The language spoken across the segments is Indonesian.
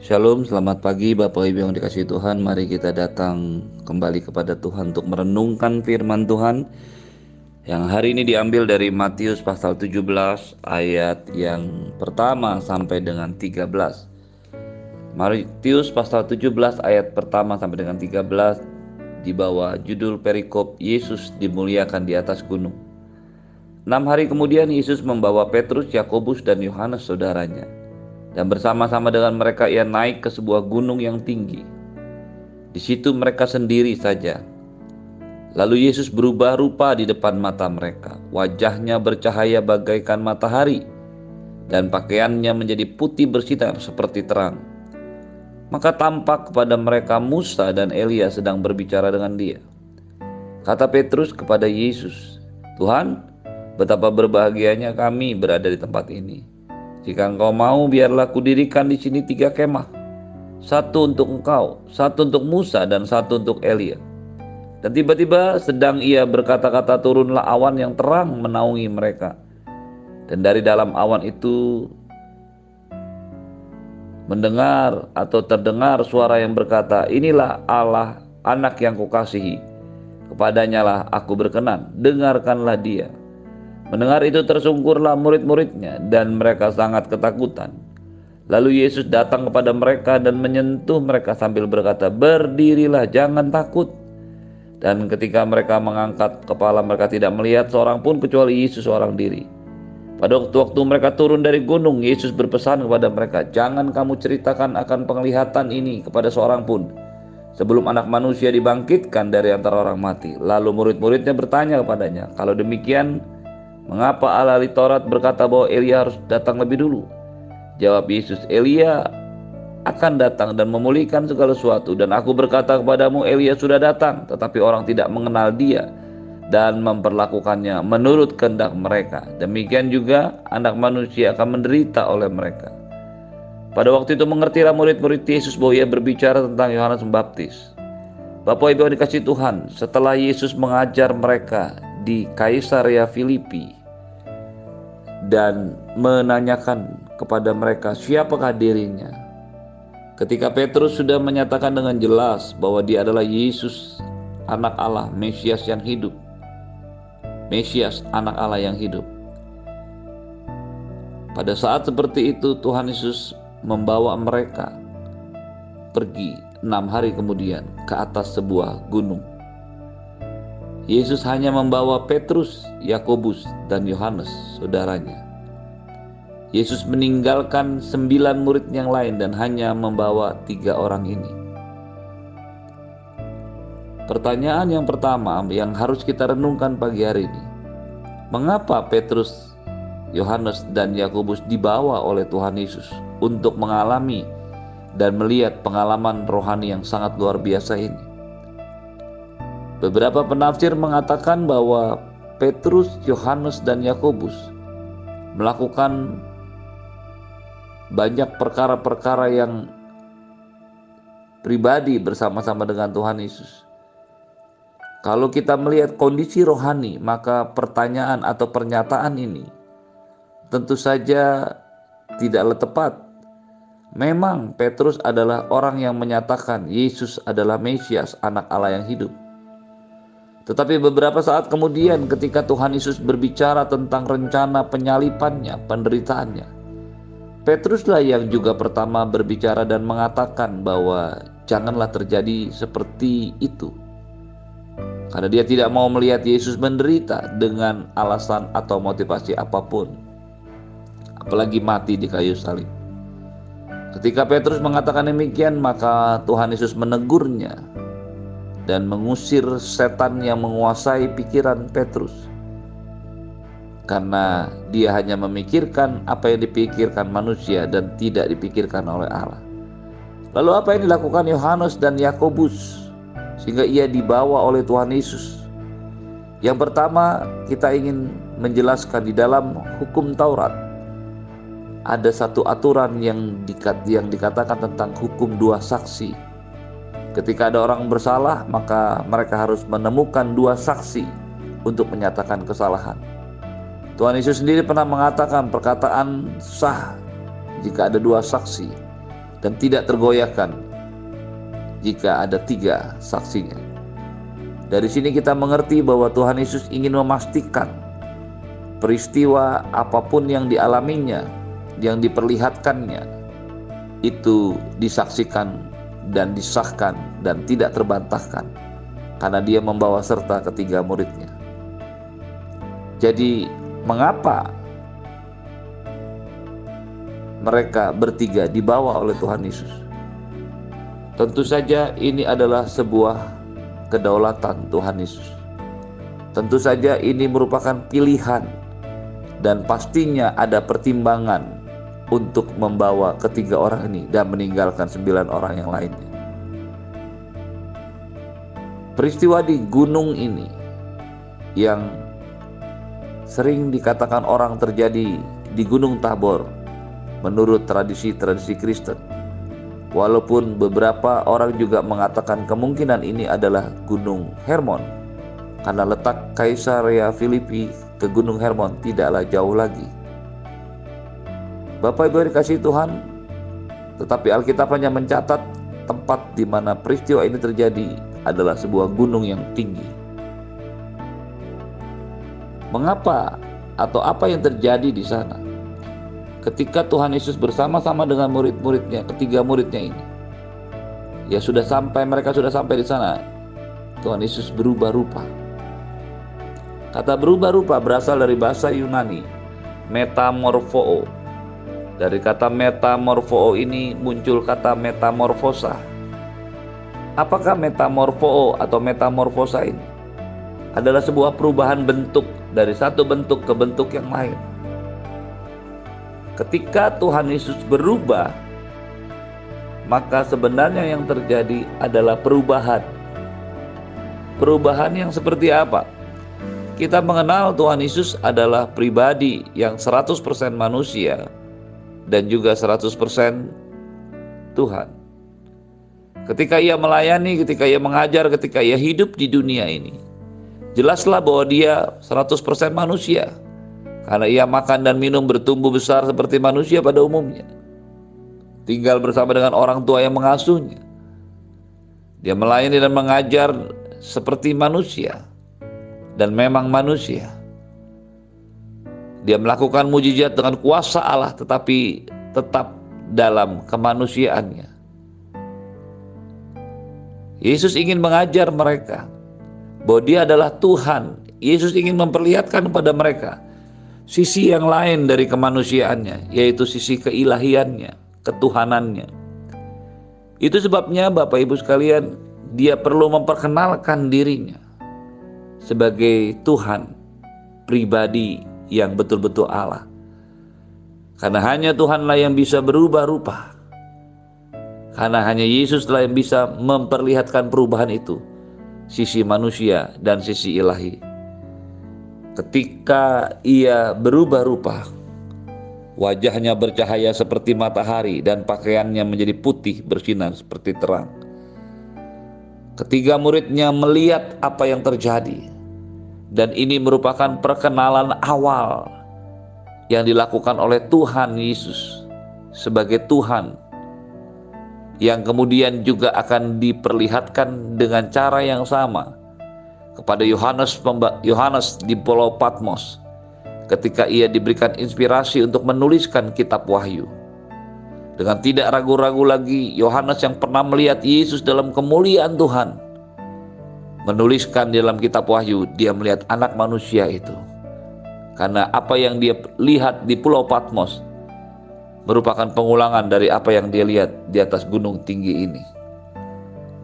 Shalom, selamat pagi Bapak Ibu yang dikasih Tuhan. Mari kita datang kembali kepada Tuhan untuk merenungkan firman Tuhan yang hari ini diambil dari Matius pasal 17 ayat yang pertama sampai dengan 13. Matius pasal 17 ayat pertama sampai dengan 13 di bawah judul perikop Yesus dimuliakan di atas gunung. Enam hari kemudian Yesus membawa Petrus, Yakobus, dan Yohanes saudaranya dan bersama-sama dengan mereka ia naik ke sebuah gunung yang tinggi. Di situ mereka sendiri saja. Lalu Yesus berubah rupa di depan mata mereka. Wajahnya bercahaya bagaikan matahari dan pakaiannya menjadi putih bersinar seperti terang. Maka tampak kepada mereka Musa dan Elia sedang berbicara dengan dia. Kata Petrus kepada Yesus, "Tuhan, betapa berbahagianya kami berada di tempat ini." Jika engkau mau, biarlah kudirikan di sini tiga kemah. Satu untuk engkau, satu untuk Musa, dan satu untuk Elia. Dan tiba-tiba sedang ia berkata-kata turunlah awan yang terang menaungi mereka. Dan dari dalam awan itu mendengar atau terdengar suara yang berkata, Inilah Allah anak yang kukasihi. Kepadanya lah aku berkenan, dengarkanlah dia. Mendengar itu tersungkurlah murid-muridnya dan mereka sangat ketakutan. Lalu Yesus datang kepada mereka dan menyentuh mereka sambil berkata, "Berdirilah, jangan takut." Dan ketika mereka mengangkat kepala mereka tidak melihat seorang pun kecuali Yesus seorang diri. Pada waktu-waktu mereka turun dari gunung, Yesus berpesan kepada mereka, "Jangan kamu ceritakan akan penglihatan ini kepada seorang pun." Sebelum anak manusia dibangkitkan dari antara orang mati, lalu murid-muridnya bertanya kepadanya, "Kalau demikian, Mengapa Allah di Taurat berkata bahwa Elia harus datang lebih dulu? Jawab Yesus, Elia akan datang dan memulihkan segala sesuatu dan aku berkata kepadamu Elia sudah datang tetapi orang tidak mengenal dia dan memperlakukannya menurut kehendak mereka. Demikian juga anak manusia akan menderita oleh mereka. Pada waktu itu mengertilah murid-murid Yesus bahwa ia berbicara tentang Yohanes Pembaptis. Bapak Ibu yang dikasih Tuhan, setelah Yesus mengajar mereka di Kaisaria Filipi, dan menanyakan kepada mereka siapakah dirinya. Ketika Petrus sudah menyatakan dengan jelas bahwa dia adalah Yesus, anak Allah, Mesias yang hidup. Mesias, anak Allah yang hidup. Pada saat seperti itu Tuhan Yesus membawa mereka pergi enam hari kemudian ke atas sebuah gunung. Yesus hanya membawa Petrus, Yakobus, dan Yohanes, saudaranya. Yesus meninggalkan sembilan murid yang lain dan hanya membawa tiga orang ini. Pertanyaan yang pertama yang harus kita renungkan pagi hari ini, mengapa Petrus, Yohanes, dan Yakobus dibawa oleh Tuhan Yesus untuk mengalami dan melihat pengalaman rohani yang sangat luar biasa ini? Beberapa penafsir mengatakan bahwa Petrus, Yohanes, dan Yakobus melakukan banyak perkara-perkara yang pribadi bersama-sama dengan Tuhan Yesus. Kalau kita melihat kondisi rohani, maka pertanyaan atau pernyataan ini tentu saja tidaklah tepat. Memang Petrus adalah orang yang menyatakan Yesus adalah Mesias, anak Allah yang hidup. Tetapi beberapa saat kemudian ketika Tuhan Yesus berbicara tentang rencana penyalipannya, penderitaannya, Petruslah yang juga pertama berbicara dan mengatakan bahwa janganlah terjadi seperti itu. Karena dia tidak mau melihat Yesus menderita dengan alasan atau motivasi apa pun. Apalagi mati di kayu salib. Ketika Petrus mengatakan demikian, maka Tuhan Yesus menegurnya dan mengusir setan yang menguasai pikiran Petrus. Karena dia hanya memikirkan apa yang dipikirkan manusia dan tidak dipikirkan oleh Allah. Lalu apa yang dilakukan Yohanes dan Yakobus sehingga ia dibawa oleh Tuhan Yesus? Yang pertama, kita ingin menjelaskan di dalam hukum Taurat ada satu aturan yang dikatakan tentang hukum dua saksi Ketika ada orang bersalah, maka mereka harus menemukan dua saksi untuk menyatakan kesalahan. Tuhan Yesus sendiri pernah mengatakan perkataan sah jika ada dua saksi. dan tidak tergoyahkan jika ada tiga saksinya. Dari sini kita mengerti bahwa Tuhan Yesus ingin memastikan peristiwa apa pun yang dialaminya, yang diperlihatkannya, itu disaksikan dan disahkan dan tidak terbantahkan karena dia membawa serta ketiga muridnya. Jadi mengapa mereka bertiga dibawa oleh Tuhan Yesus? Tentu saja ini adalah sebuah kedaulatan Tuhan Yesus. Tentu saja ini merupakan pilihan dan pastinya ada pertimbangan untuk membawa ketiga orang ini dan meninggalkan sembilan orang yang lainnya. Peristiwa di gunung ini yang sering dikatakan orang terjadi di Gunung Tabor menurut tradisi-tradisi Kristen Walaupun beberapa orang juga mengatakan kemungkinan ini adalah Gunung Hermon karena letak Kaisaria Filipi ke Gunung Hermon tidaklah jauh lagi. Bapak Ibu dikasih Tuhan, tetapi Alkitab hanya mencatat tempat di mana peristiwa ini terjadi adalah sebuah gunung yang tinggi. Mengapa atau apa yang terjadi di sana? ketika Tuhan Yesus bersama-sama dengan murid-muridnya, ketiga muridnya ini. Ya sudah sampai mereka sudah sampai di sana. Tuhan Yesus berubah rupa. Kata berubah rupa berasal dari bahasa Yunani, metamorfoo. Dari kata metamorfoo ini muncul kata metamorfosa. Apakah metamorfoo atau metamorfosa ini? Adalah sebuah perubahan bentuk dari satu bentuk ke bentuk yang lain. Ketika Tuhan Yesus berubah, maka sebenarnya yang terjadi adalah perubahan. Perubahan yang seperti apa? Kita mengenal Tuhan Yesus adalah pribadi yang 100% manusia dan juga 100% Tuhan. Ketika ia melayani, ketika ia mengajar, ketika ia hidup di dunia ini, jelaslah bahwa dia 100% manusia karena ia makan dan minum bertumbuh besar seperti manusia pada umumnya. Tinggal bersama dengan orang tua yang mengasuhnya. Dia melayani dan mengajar seperti manusia dan memang manusia. Dia melakukan mujizat dengan kuasa Allah tetapi tetap dalam kemanusiaannya. Yesus ingin mengajar mereka bahwa dia adalah Tuhan. Yesus ingin memperlihatkan kepada mereka sisi yang lain dari kemanusiaannya, yaitu sisi keilahiannya, ketuhanannya. Itu sebabnya Bapak Ibu sekalian, dia perlu memperkenalkan dirinya sebagai Tuhan pribadi yang betul-betul Allah. Karena hanya Tuhanlah yang bisa berubah rupa. Karena hanya Yesuslah yang bisa memperlihatkan perubahan itu, sisi manusia dan sisi ilahi ketika ia berubah rupa. Wajahnya bercahaya seperti matahari dan pakaiannya menjadi putih bersinar seperti terang. Ketiga muridnya melihat apa yang terjadi dan ini merupakan perkenalan awal yang dilakukan oleh Tuhan Yesus sebagai Tuhan yang kemudian juga akan diperlihatkan dengan cara yang sama kepada Yohanes Yohanes di Pulau Patmos ketika ia diberikan inspirasi untuk menuliskan kitab Wahyu. Dengan tidak ragu-ragu lagi, Yohanes yang pernah melihat Yesus dalam kemuliaan Tuhan menuliskan di dalam kitab Wahyu, dia melihat anak manusia itu. Karena apa yang dia lihat di Pulau Patmos merupakan pengulangan dari apa yang dia lihat di atas gunung tinggi ini.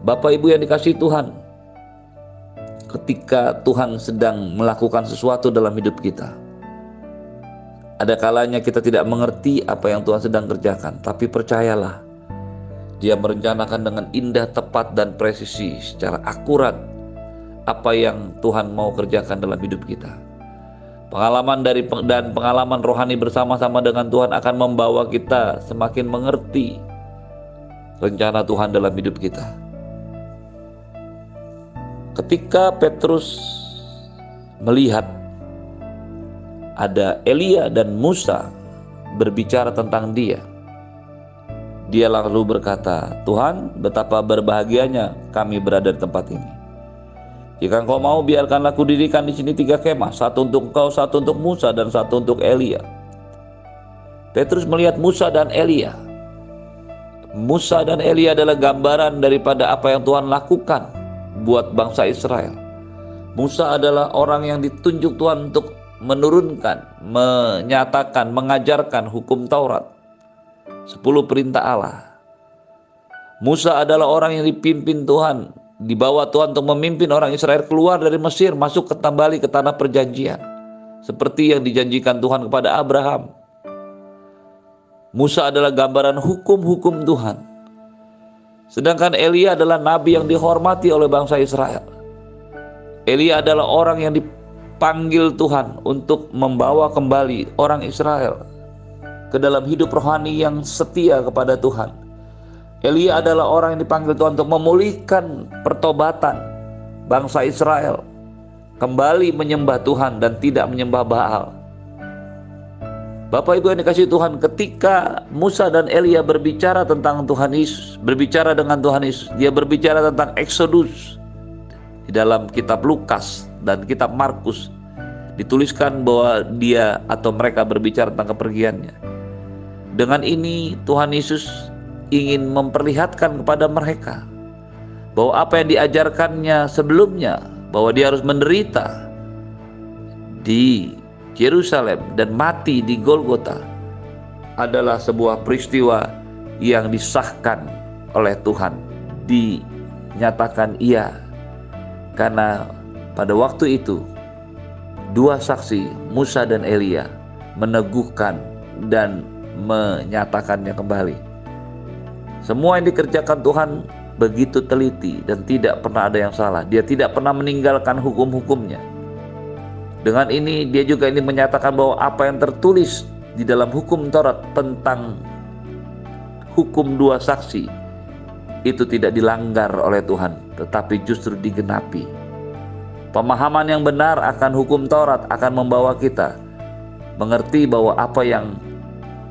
Bapak Ibu yang dikasih Tuhan, ketika Tuhan sedang melakukan sesuatu dalam hidup kita. Ada kalanya kita tidak mengerti apa yang Tuhan sedang kerjakan, tapi percayalah, Dia merencanakan dengan indah, tepat, dan presisi secara akurat apa yang Tuhan mau kerjakan dalam hidup kita. Pengalaman dari dan pengalaman rohani bersama-sama dengan Tuhan akan membawa kita semakin mengerti rencana Tuhan dalam hidup kita. Ketika Petrus melihat ada Elia dan Musa berbicara tentang dia, Dia lalu berkata, Tuhan, betapa berbahagianya kami berada di tempat ini. Jika engkau mau, biarkanlah aku dirikan di sini tiga kemah, satu untuk engkau, satu untuk Musa, dan satu untuk Elia. Petrus melihat Musa dan Elia. Musa dan Elia adalah gambaran daripada apa yang Tuhan lakukan buat bangsa Israel. Musa adalah orang yang ditunjuk Tuhan untuk menurunkan, menyatakan, mengajarkan hukum Taurat. Sepuluh perintah Allah. Musa adalah orang yang dipimpin Tuhan, dibawa Tuhan untuk memimpin orang Israel keluar dari Mesir, masuk ke kembali ke tanah perjanjian. Seperti yang dijanjikan Tuhan kepada Abraham. Musa adalah gambaran hukum-hukum Tuhan. Sedangkan Elia adalah nabi yang dihormati oleh bangsa Israel. Elia adalah orang yang dipanggil Tuhan untuk membawa kembali orang Israel ke dalam hidup rohani yang setia kepada Tuhan. Elia adalah orang yang dipanggil Tuhan untuk memulihkan pertobatan bangsa Israel kembali menyembah Tuhan dan tidak menyembah Baal. Bapak Ibu yang dikasih Tuhan, ketika Musa dan Elia berbicara tentang Tuhan Yesus, berbicara dengan Tuhan Yesus, dia berbicara tentang Exodus di dalam kitab Lukas dan kitab Markus dituliskan bahwa dia atau mereka berbicara tentang kepergiannya. Dengan ini Tuhan Yesus ingin memperlihatkan kepada mereka bahwa apa yang diajarkannya sebelumnya bahwa dia harus menderita di Yerusalem dan mati di Golgota adalah sebuah peristiwa yang disahkan oleh Tuhan dinyatakan iya karena pada waktu itu dua saksi Musa dan Elia meneguhkan dan menyatakannya kembali. Semua yang dikerjakan Tuhan begitu teliti dan tidak pernah ada yang salah. Dia tidak pernah meninggalkan hukum-hukumnya. Dengan ini dia juga ini menyatakan bahwa apa yang tertulis di dalam hukum Taurat tentang hukum dua saksi itu tidak dilanggar oleh Tuhan, tetapi justru digenapi. Pemahaman yang benar akan hukum Taurat akan membawa kita mengerti bahwa apa yang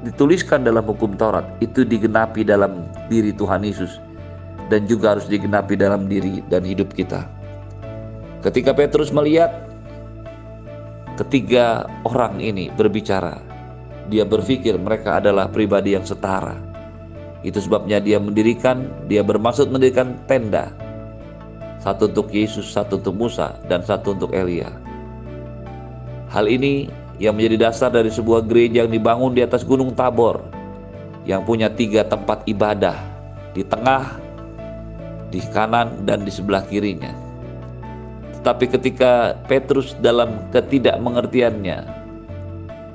dituliskan dalam hukum Taurat itu digenapi dalam diri Tuhan Yesus dan juga harus digenapi dalam diri dan hidup kita. Ketika Petrus melihat ketiga orang ini berbicara, dia berpikir mereka adalah pribadi yang setara. Itu sebabnya dia mendirikan, dia bermaksud mendirikan tenda. Satu untuk Yesus, satu untuk Musa, dan satu untuk Elia. Hal ini yang menjadi dasar dari sebuah gereja yang dibangun di atas Gunung Tabor yang punya tiga tempat ibadah di tengah, di kanan, dan di sebelah kirinya. Tetapi ketika Petrus dalam ketidakmengertiannya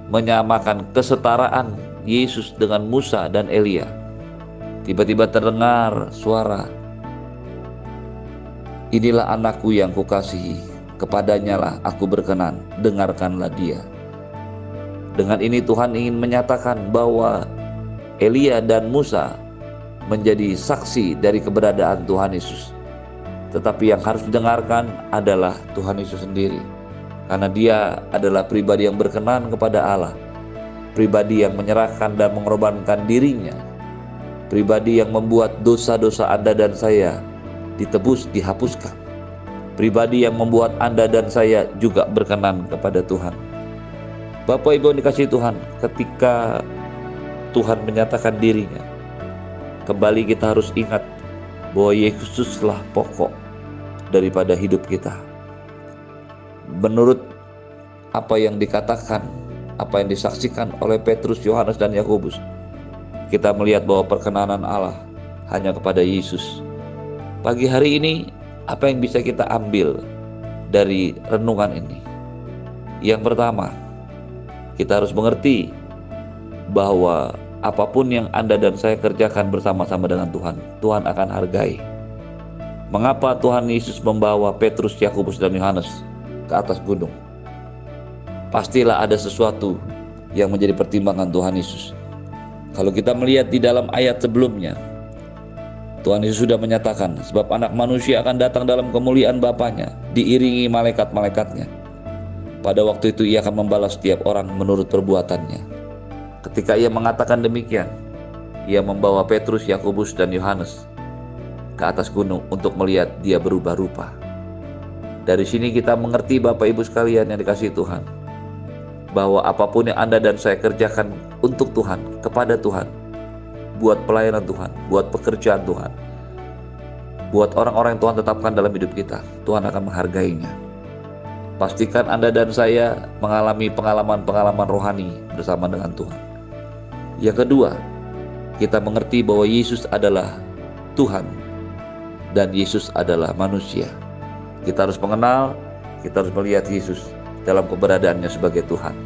menyamakan kesetaraan Yesus dengan Musa dan Elia, tiba-tiba terdengar suara, Inilah anakku yang kukasihi, kepadanya lah aku berkenan, dengarkanlah dia. Dengan ini Tuhan ingin menyatakan bahwa Elia dan Musa menjadi saksi dari keberadaan Tuhan Yesus. Tetapi yang harus didengarkan adalah Tuhan Yesus sendiri. Karena dia adalah pribadi yang berkenan kepada Allah. Pribadi yang menyerahkan dan mengorbankan dirinya. Pribadi yang membuat dosa-dosa Anda dan saya ditebus, dihapuskan. Pribadi yang membuat Anda dan saya juga berkenan kepada Tuhan. Bapak Ibu yang dikasih Tuhan, ketika Tuhan menyatakan dirinya, kembali kita harus ingat bahwa Yesuslah pokok daripada hidup kita. Menurut apa yang dikatakan, apa yang disaksikan oleh Petrus, Yohanes, dan Yakobus, kita melihat bahwa perkenanan Allah hanya kepada Yesus. Pagi hari ini, apa yang bisa kita ambil dari renungan ini? Yang pertama, kita harus mengerti bahwa apa pun yang Anda dan saya kerjakan bersama-sama dengan Tuhan, Tuhan akan hargai. Mengapa Tuhan Yesus membawa Petrus, Yakobus, dan Yohanes ke atas gunung? Pastilah ada sesuatu yang menjadi pertimbangan Tuhan Yesus. Kalau kita melihat di dalam ayat sebelumnya, Tuhan Yesus sudah menyatakan, sebab anak manusia akan datang dalam kemuliaan Bapaknya, diiringi malaikat-malaikatnya pada waktu itu ia akan membalas setiap orang menurut perbuatannya. Ketika ia mengatakan demikian, ia membawa Petrus, Yakobus, dan Yohanes ke atas gunung untuk melihat dia berubah rupa. Dari sini kita mengerti Bapak Ibu sekalian yang dikasih Tuhan, bahwa apa pun yang Anda dan saya kerjakan untuk Tuhan, kepada Tuhan, buat pelayanan Tuhan, buat pekerjaan Tuhan, buat orang-orang yang Tuhan tetapkan dalam hidup kita, Tuhan akan menghargainya. Pastikan Anda dan saya mengalami pengalaman-pengalaman rohani bersama dengan Tuhan. Yang kedua, kita mengerti bahwa Yesus adalah Tuhan dan Yesus adalah manusia. Kita harus mengenal, kita harus melihat Yesus dalam keberadaannya sebagai Tuhan.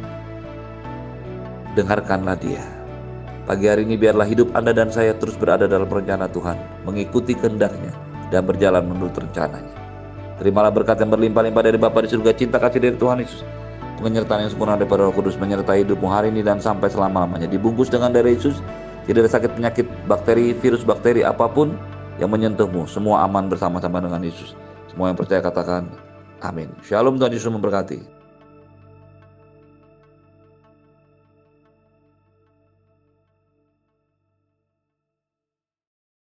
Dengarkanlah dia. Pagi hari ini biarlah hidup Anda dan saya terus berada dalam rencana Tuhan, mengikuti kehendaknya dan berjalan menurut rencananya. Terimalah berkat yang berlimpah-limpah dari Bapa di surga, cinta kasih dari Tuhan Yesus, penyertaan yang sempurna daripada Roh Kudus menyertai hidupmu hari ini dan sampai selama-lamanya. Dibungkus dengan darah Yesus, tidak ada sakit penyakit, bakteri, virus, bakteri apa pun yang menyentuhmu. Semua aman bersama-sama dengan Yesus. Semua yang percaya katakan amin. Shalom Tuhan Yesus memberkati.